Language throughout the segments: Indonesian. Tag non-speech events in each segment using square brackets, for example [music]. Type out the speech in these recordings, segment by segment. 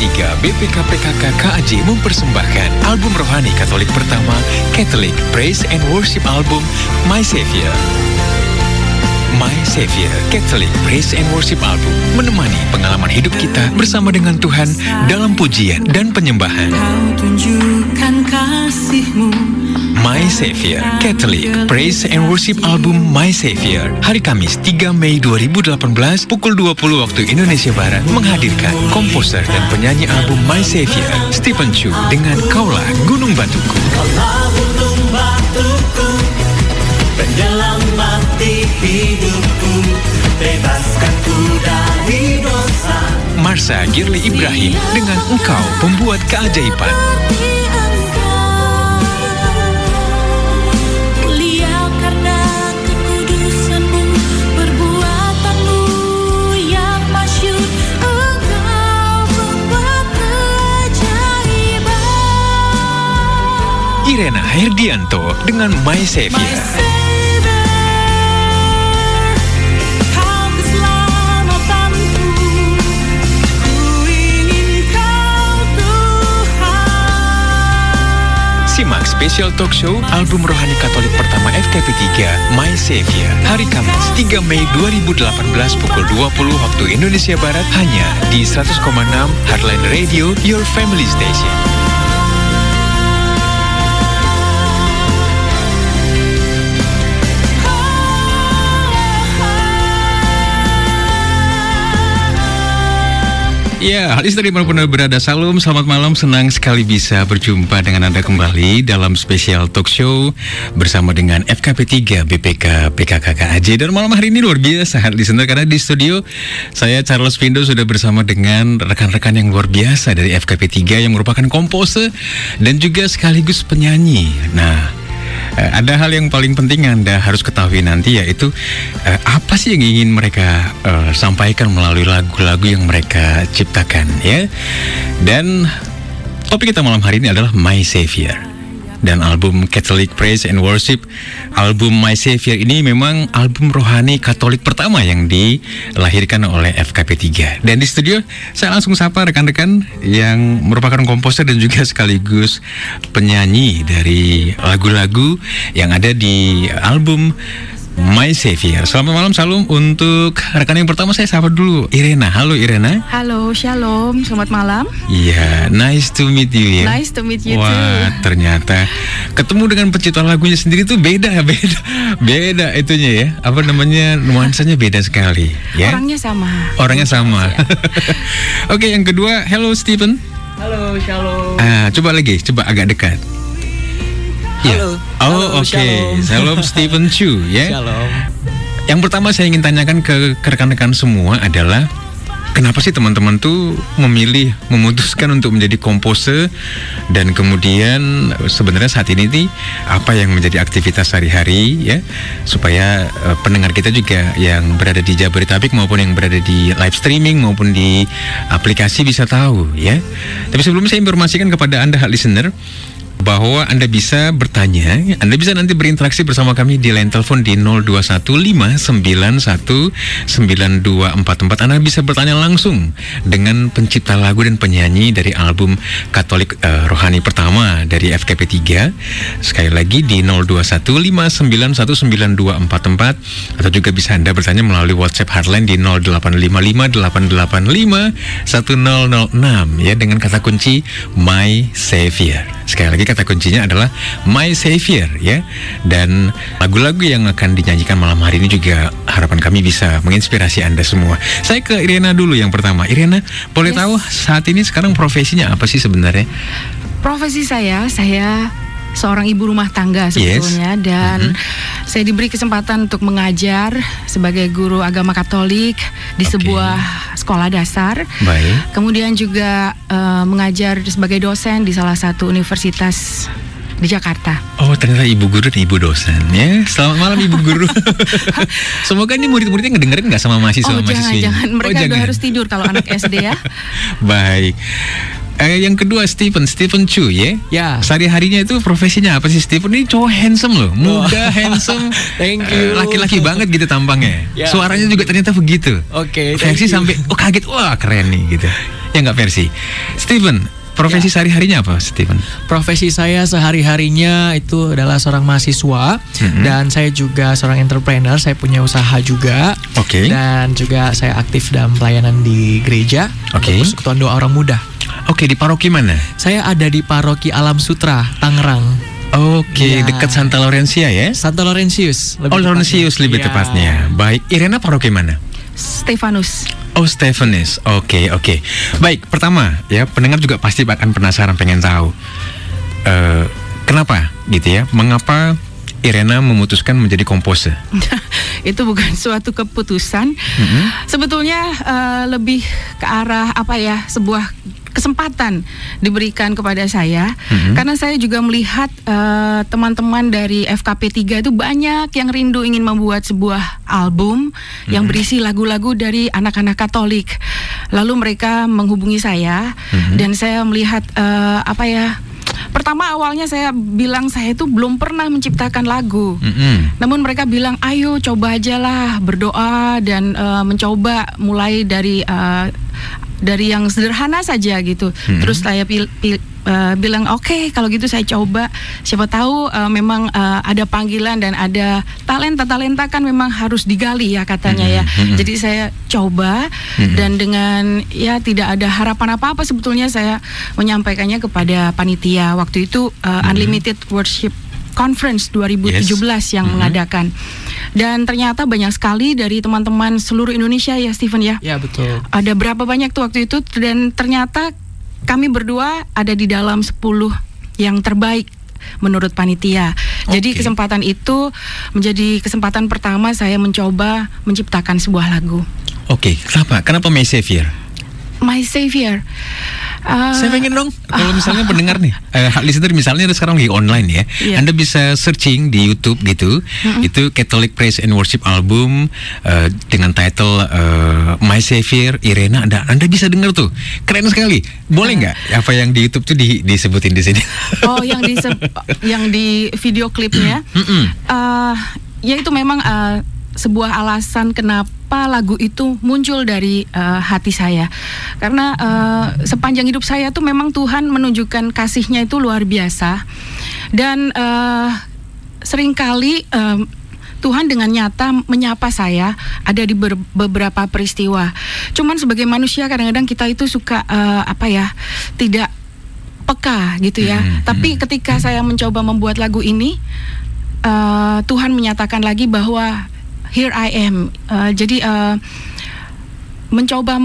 FKP3 BPK PKK KAJ mempersembahkan album rohani Katolik pertama Catholic Praise and Worship Album My Savior. My Savior Catholic Praise and Worship Album menemani pengalaman hidup kita bersama dengan Tuhan dalam pujian dan penyembahan. My Savior Catholic Praise and Worship Album My Savior hari Kamis 3 Mei 2018 pukul 20 waktu Indonesia Barat menghadirkan komposer dan penyanyi album My Savior Stephen Chu dengan Kaulah Gunung Batuku Kaulah gunung batuku Bebaskan ku dari dosa Marsha Girly Ibrahim dengan Engkau Pembuat Keajaiban. Mulia karena kekudusanmu Perbuatanmu yang masyur. Engkau membuat keajaiban. Irena Herdianto dengan My Savior My Savior, spesial talk show album rohani Katolik pertama FKP3 My Savior hari Kamis 3 Mei 2018 pukul 20 waktu Indonesia Barat hanya di 100,6 Heartline Radio Your Family Station. Ya, listener di mana pun Anda berada, salam, selamat malam, senang sekali bisa berjumpa dengan Anda kembali dalam spesial talk show bersama dengan FKP3 BPK PKKKAJ dan malam hari ini luar biasa listener karena di studio saya Charles Pindo sudah bersama dengan rekan-rekan yang luar biasa dari FKP3 yang merupakan komposer dan juga sekaligus penyanyi. Nah, Eh, ada hal yang paling penting yang Anda harus ketahui nanti yaitu eh, apa sih yang ingin mereka eh, sampaikan melalui lagu-lagu yang mereka ciptakan ya. Dan topik kita malam hari ini adalah My Savior. Dan album Catholic Praise and Worship. Album My Savior ini memang album rohani Katolik pertama yang dilahirkan oleh FKP3 Dan di studio saya langsung sapa rekan-rekan yang merupakan komposer dan juga sekaligus penyanyi dari lagu-lagu yang ada di album My Savior Selamat malam salam untuk rekan yang pertama saya sapa dulu Irena Halo Irena Halo, shalom, selamat malam. Iya, nice to meet you ya. Nice to meet you Wah, too. ternyata ketemu dengan pencipta lagunya sendiri tuh beda, [laughs] beda, beda itunya ya. Apa namanya nuansanya beda sekali, ya. Orangnya sama. Orangnya sama. [laughs] Oke, yang kedua, hello Stephen. Halo, shalom. Ah, coba lagi, coba agak dekat. Ya. Halo. Oh, oke. shalom. Salam Stephen Chu, ya. Shalom. Yang pertama saya ingin tanyakan ke, rekan-rekan semua adalah kenapa sih teman-teman tuh memilih memutuskan untuk menjadi komposer dan kemudian sebenarnya saat ini nih apa yang menjadi aktivitas sehari-hari ya supaya eh, pendengar kita juga yang berada di Jabodetabek maupun yang berada di live streaming maupun di aplikasi bisa tahu ya. Tapi sebelum saya informasikan kepada Anda hak listener bahwa Anda bisa bertanya, Anda bisa nanti berinteraksi bersama kami di line telepon di 0215919244. Anda bisa bertanya langsung dengan pencipta lagu dan penyanyi dari album Katolik eh, Rohani pertama dari FKP 3. Sekali lagi di 0215919244 atau juga bisa Anda bertanya melalui WhatsApp Hardline di 0855885106 ya dengan kata kunci My Savior. Sekali lagi kata kuncinya adalah My Savior ya. Dan lagu-lagu yang akan dinyanyikan malam hari ini juga harapan kami bisa menginspirasi Anda semua. Saya ke Irena dulu yang pertama. Irena, boleh Yes. tahu saat ini sekarang profesinya apa sih sebenarnya? Profesi saya, saya seorang ibu rumah tangga sebetulnya dan saya diberi kesempatan untuk mengajar sebagai guru agama Katolik di Oke. sebuah sekolah dasar. Baik. Kemudian juga eh, mengajar sebagai dosen di salah satu universitas di Jakarta. Oh ternyata ibu guru dan ibu dosen ya. Selamat malam ibu guru. [laughs] Semoga ini murid-muridnya ngedengerin nggak sama mahasiswa oh jangan jangan mereka oh, jangan. harus tidur kalau anak SD ya. [laughs] Baik. Eh, yang kedua Stephen, Stephen Chu ya. Ya. Sehari harinya itu profesinya apa sih Stephen? Ini cowok handsome loh, muda, handsome. [laughs] Thank Eh, you. Laki-laki banget gitu tampangnya. Ya. Suaranya juga ternyata begitu. Oke, thank Versi you. sampai oh kaget, wah keren nih gitu. Ya nggak versi. Steven, profesi sehari-harinya apa, Steven? Profesi saya sehari-harinya itu adalah seorang mahasiswa Mhm. dan saya juga seorang entrepreneur. Saya punya usaha juga. Oke. Dan juga saya aktif dalam pelayanan di gereja. Oke. untuk Persekutuan doa orang muda. Oke, di paroki mana? Saya ada di Paroki Alam Sutra, Tangerang. Oke, Ya. dekat Santa Laurencia ya? Santa Laurentius. lebih Oh, tepatnya. Laurentius lebih Ya. tepatnya. Baik, Irena paroki mana? Stefanus. Oh, Stephanis. Oke, oke. Baik, pertama ya, pendengar juga pasti akan penasaran pengen tahu eh kenapa gitu ya? Mengapa Irena memutuskan menjadi komposer? [laughs] itu bukan suatu keputusan. Mhm. Sebetulnya eh, lebih ke arah apa ya sebuah kesempatan diberikan kepada saya Mhm. karena saya juga melihat eh, teman-teman dari FKP 3 itu banyak yang rindu ingin membuat sebuah album yang berisi lagu-lagu dari anak-anak Katolik. Lalu mereka menghubungi saya Mhm. dan saya melihat eh, apa ya Pertama awalnya saya bilang saya itu belum pernah menciptakan lagu. Mm-mm. Namun mereka bilang, ayo coba aja lah berdoa dan eh, mencoba mulai dari eh, dari yang sederhana saja gitu. Hmm. Terus saya pil- pil- eh, bilang, oke kalau gitu saya coba. Siapa tahu eh, memang eh, ada panggilan dan ada talenta talenta kan memang harus digali ya katanya ya. Hmm, hmm. Jadi saya coba Hmm. dan dengan ya tidak ada harapan apa apa sebetulnya saya menyampaikannya kepada panitia waktu itu eh, Unlimited Worship Conference 2017 yang Mhm. mengadakan. Dan ternyata banyak sekali dari teman-teman seluruh Indonesia ya Steven ya. Ya betul. Ada berapa banyak tuh waktu itu dan ternyata kami berdua ada di dalam 10 yang terbaik menurut panitia. Jadi Oke. kesempatan itu menjadi kesempatan pertama saya mencoba menciptakan sebuah lagu. Oke, kenapa? Kenapa My Savior? My Savior. Uh, Saya pengen dong, kalau misalnya [laughs] pendengar nih, eh, listener misalnya ada sekarang lagi online ya, Iya. Anda bisa searching di YouTube gitu, itu Catholic Praise and Worship Album eh, dengan title eh, My Savior Irena, Anda Anda bisa dengar tuh, keren sekali. Boleh nggak apa yang di YouTube tuh di- disebutin di sini? [laughs] Oh, yang di yang di video klipnya. Eh ya itu memang eh, sebuah alasan kenapa lagu itu muncul dari eh, hati saya. Karena eh, sepanjang hidup saya tuh memang Tuhan menunjukkan kasihnya itu luar biasa. Dan eh, sering kali eh, Tuhan dengan nyata menyapa saya ada di ber- beberapa peristiwa. Cuman sebagai manusia kadang-kadang kita itu suka eh, apa ya tidak peka gitu ya. Hmm, Tapi ketika saya mencoba membuat lagu ini, eh, Tuhan menyatakan lagi bahwa here I am. Eh, jadi eh, mencoba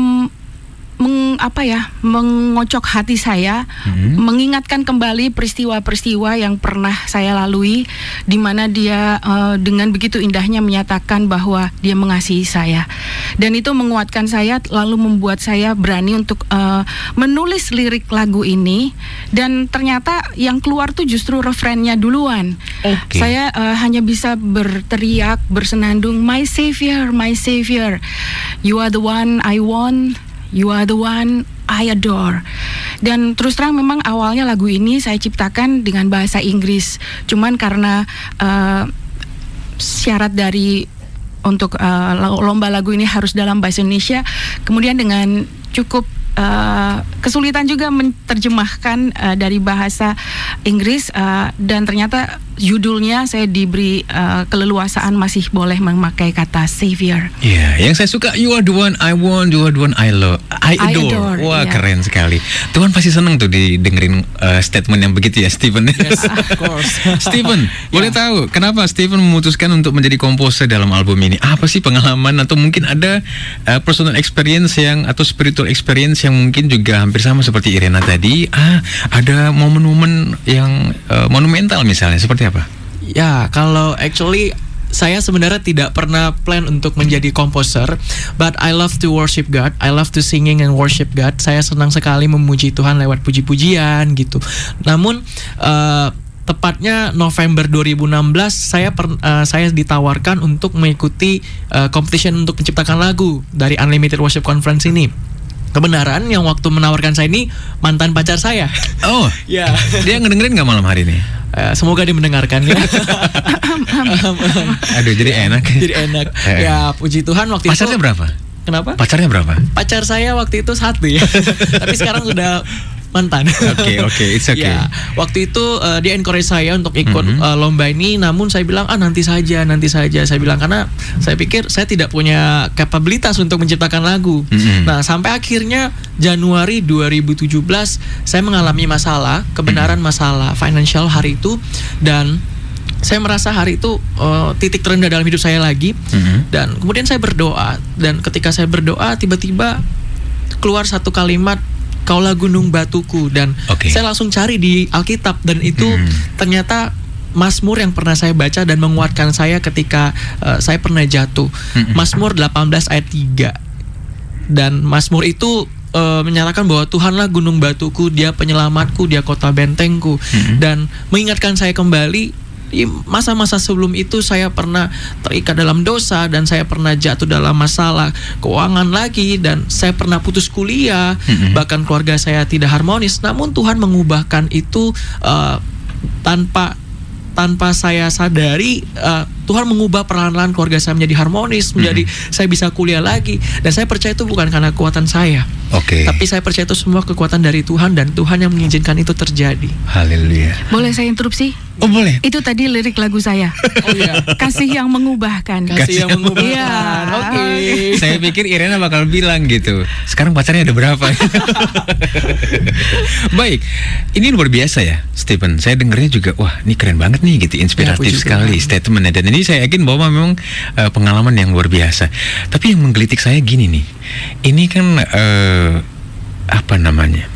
meng, apa ya mengocok hati saya, Hmm. mengingatkan kembali peristiwa-peristiwa yang pernah saya lalui, di mana dia eh, dengan begitu indahnya menyatakan bahwa dia mengasihi saya, dan itu menguatkan saya, lalu membuat saya berani untuk eh, menulis lirik lagu ini, dan ternyata yang keluar tuh justru refrennya duluan. Oke. Saya eh, hanya bisa berteriak, bersenandung, My Savior, My Savior, You are the one I want, You are the one I adore. Dan terus terang memang awalnya lagu ini saya ciptakan dengan bahasa Inggris. Cuman karena eh, syarat dari untuk lo- lomba lagu ini harus dalam bahasa Indonesia, kemudian dengan cukup eh, kesulitan juga menerjemahkan eh, dari bahasa Inggris eh, dan ternyata judulnya saya diberi eh, keleluasaan masih boleh memakai kata savior. Iya, yang saya suka you are the one I want, you are the one I love, I I adore. adore, Wah iya. keren sekali. Tuhan pasti seneng tuh didengerin eh, statement yang begitu ya, Steven. Yes, of [laughs] course. Steven, [laughs] boleh tahu kenapa Steven memutuskan untuk menjadi komposer dalam album ini? Apa sih pengalaman atau mungkin ada eh, personal experience yang atau spiritual experience yang mungkin juga hampir sama seperti Irena tadi? Ah, ada momen-momen yang eh, monumental misalnya seperti apa? Ya, kalau actually saya sebenarnya tidak pernah plan untuk menjadi komposer, but I love to worship God. I love to singing and worship God. Saya senang sekali memuji Tuhan lewat puji-pujian gitu. Namun eh, tepatnya November 2016 saya per- eh, saya ditawarkan untuk mengikuti eh, competition untuk menciptakan lagu dari Unlimited Worship Conference ini. Kebenaran yang waktu menawarkan saya ini mantan pacar saya. Oh, [laughs] ya. dia ngedengerin nggak malam hari ini? Eh, semoga dia mendengarkan ya. [laughs] Aduh, jadi enak. Jadi enak. [laughs] Ya puji Tuhan waktu Pasarnya itu berapa? Kenapa? Pacarnya berapa? Pacar saya waktu itu satu ya. Tapi sekarang sudah mantan. Oke, oke, it's okay. Ya, waktu itu eh, dia encourage saya untuk ikut Mhm. eh, lomba ini, namun saya bilang ah nanti saja, nanti saja. Saya bilang karena saya pikir saya tidak punya kapabilitas untuk menciptakan lagu. Mhm. Nah, sampai akhirnya Januari 2017 saya mengalami masalah, kebenaran masalah financial hari itu dan saya merasa hari itu eh, titik terendah dalam hidup saya lagi Mhm. dan kemudian saya berdoa dan ketika saya berdoa tiba-tiba keluar satu kalimat kaulah gunung batuku dan Oke. saya langsung cari di Alkitab dan itu Hmm. ternyata Mazmur yang pernah saya baca dan menguatkan saya ketika eh, saya pernah jatuh. Hmm. Mazmur 18 ayat 3. Dan Mazmur itu eh, menyatakan bahwa Tuhanlah gunung batuku, Dia penyelamatku, Dia kota bentengku Hmm. dan mengingatkan saya kembali di masa-masa sebelum itu saya pernah terikat dalam dosa dan saya pernah jatuh dalam masalah keuangan lagi dan saya pernah putus kuliah Mhm. bahkan keluarga saya tidak harmonis namun Tuhan mengubahkan itu eh, tanpa tanpa saya sadari eh, Tuhan mengubah perlahan-lahan keluarga saya menjadi harmonis menjadi saya bisa kuliah lagi dan saya percaya itu bukan karena kekuatan saya Oke. tapi saya percaya itu semua kekuatan dari Tuhan dan Tuhan yang mengizinkan itu terjadi Haleluya. Boleh saya interupsi? Oh boleh. Itu tadi lirik lagu saya. oh iya Kasih yang mengubahkan. kasih yang mengubahkan Iya. oke Saya pikir Irena bakal bilang gitu. Sekarang pacarnya ada berapa? [laughs] Baik, ini luar biasa ya, Stephen. Saya dengernya juga, wah, ini keren banget nih, gitu, inspiratif Ya, sekali statementnya. Dan ini saya yakin bahwa memang eh, pengalaman yang luar biasa. Tapi yang menggelitik saya gini nih, ini kan eh, apa namanya?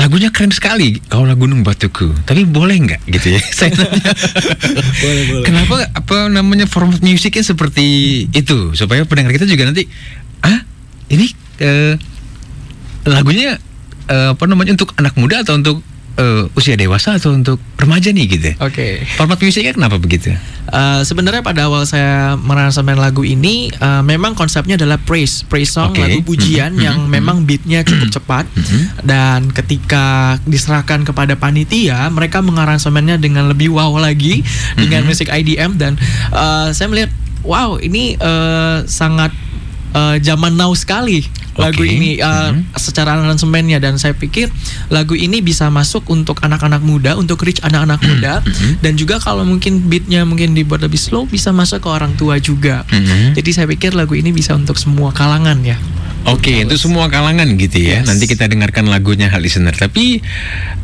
Lagunya keren sekali, Kaulah Gunung Batuku. Tapi boleh nggak gitu ya? [laughs] Saya nanya. Boleh, boleh. Kenapa apa namanya format musiknya seperti itu supaya pendengar kita juga nanti ah ini eh, lagunya eh, apa namanya untuk anak muda atau untuk eh, usia dewasa atau untuk remaja nih gitu. Oke. Format musiknya kenapa begitu? Uh, sebenarnya pada awal saya merasakan lagu ini uh, memang konsepnya adalah praise praise song Oke. lagu pujian Mhm, yang mhm, memang beatnya cukup cepat Mhm. dan ketika diserahkan kepada panitia mereka mengaransemennya dengan lebih wow lagi dengan Mhm. musik IDM dan uh, saya melihat wow ini uh, sangat uh, zaman now sekali lagu Oke. ini uh, Mhm. secara aransemennya dan saya pikir lagu ini bisa masuk untuk anak-anak muda untuk reach anak-anak muda Mhm. dan juga kalau mungkin beatnya mungkin dibuat lebih slow bisa masuk ke orang tua juga Mhm. jadi saya pikir lagu ini bisa untuk semua kalangan ya Oke, itu semua kalangan gitu ya. Yes. Nanti kita dengarkan lagunya hal listener. Tapi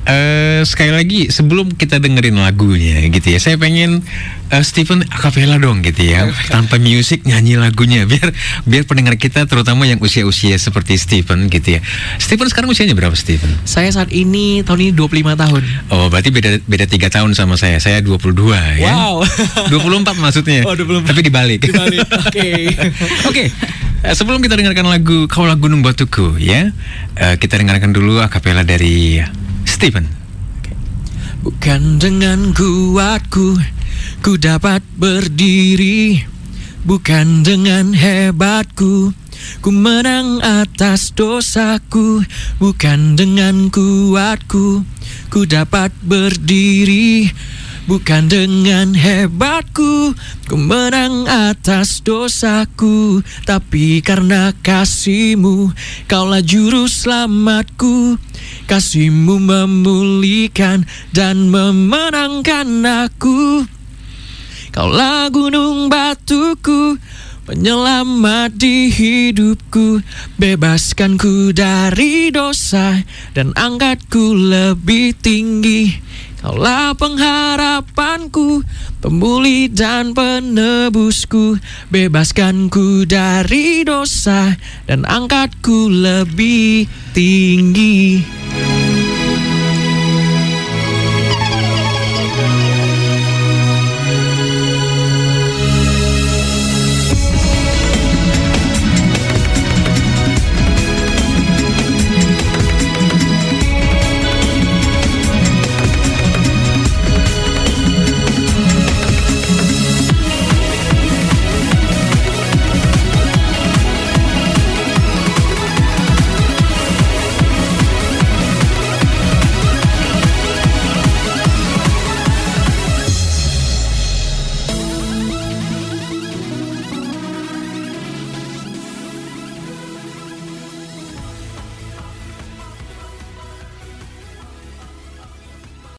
eh sekali lagi sebelum kita dengerin lagunya gitu ya, saya pengen eh, Stephen akapela dong gitu ya, [laughs] tanpa musik nyanyi lagunya biar biar pendengar kita terutama yang usia-usia seperti Stephen gitu ya. Stephen sekarang usianya berapa Stephen? saya saat ini tahun ini 25 tahun Oh, berarti beda beda tiga tahun sama saya. Saya 22 ya. Wow. [laughs] 24 maksudnya. Oh, 24. Tapi dibalik. Dibalik, oke. [laughs] Oke. eh, Sebelum kita dengarkan lagu Kaulah Gunung Batuku ya, eh, kita dengarkan dulu akapela dari Stephen. Bukan dengan kuatku ku dapat berdiri. Bukan dengan hebatku ku menang atas dosaku. Bukan dengan kuatku ku dapat berdiri Bukan dengan hebatku ku menang atas dosaku. Tapi karena kasihmu kaulah juru selamatku. Kasihmu memulihkan dan memenangkan aku. Kaulah gunung batuku Penyelamat di hidupku. Bebaskanku dari dosa Dan angkatku lebih tinggi Kaulah pengharapanku Pemulih dan penebusku. Bebaskanku dari dosa Dan angkatku lebih tinggi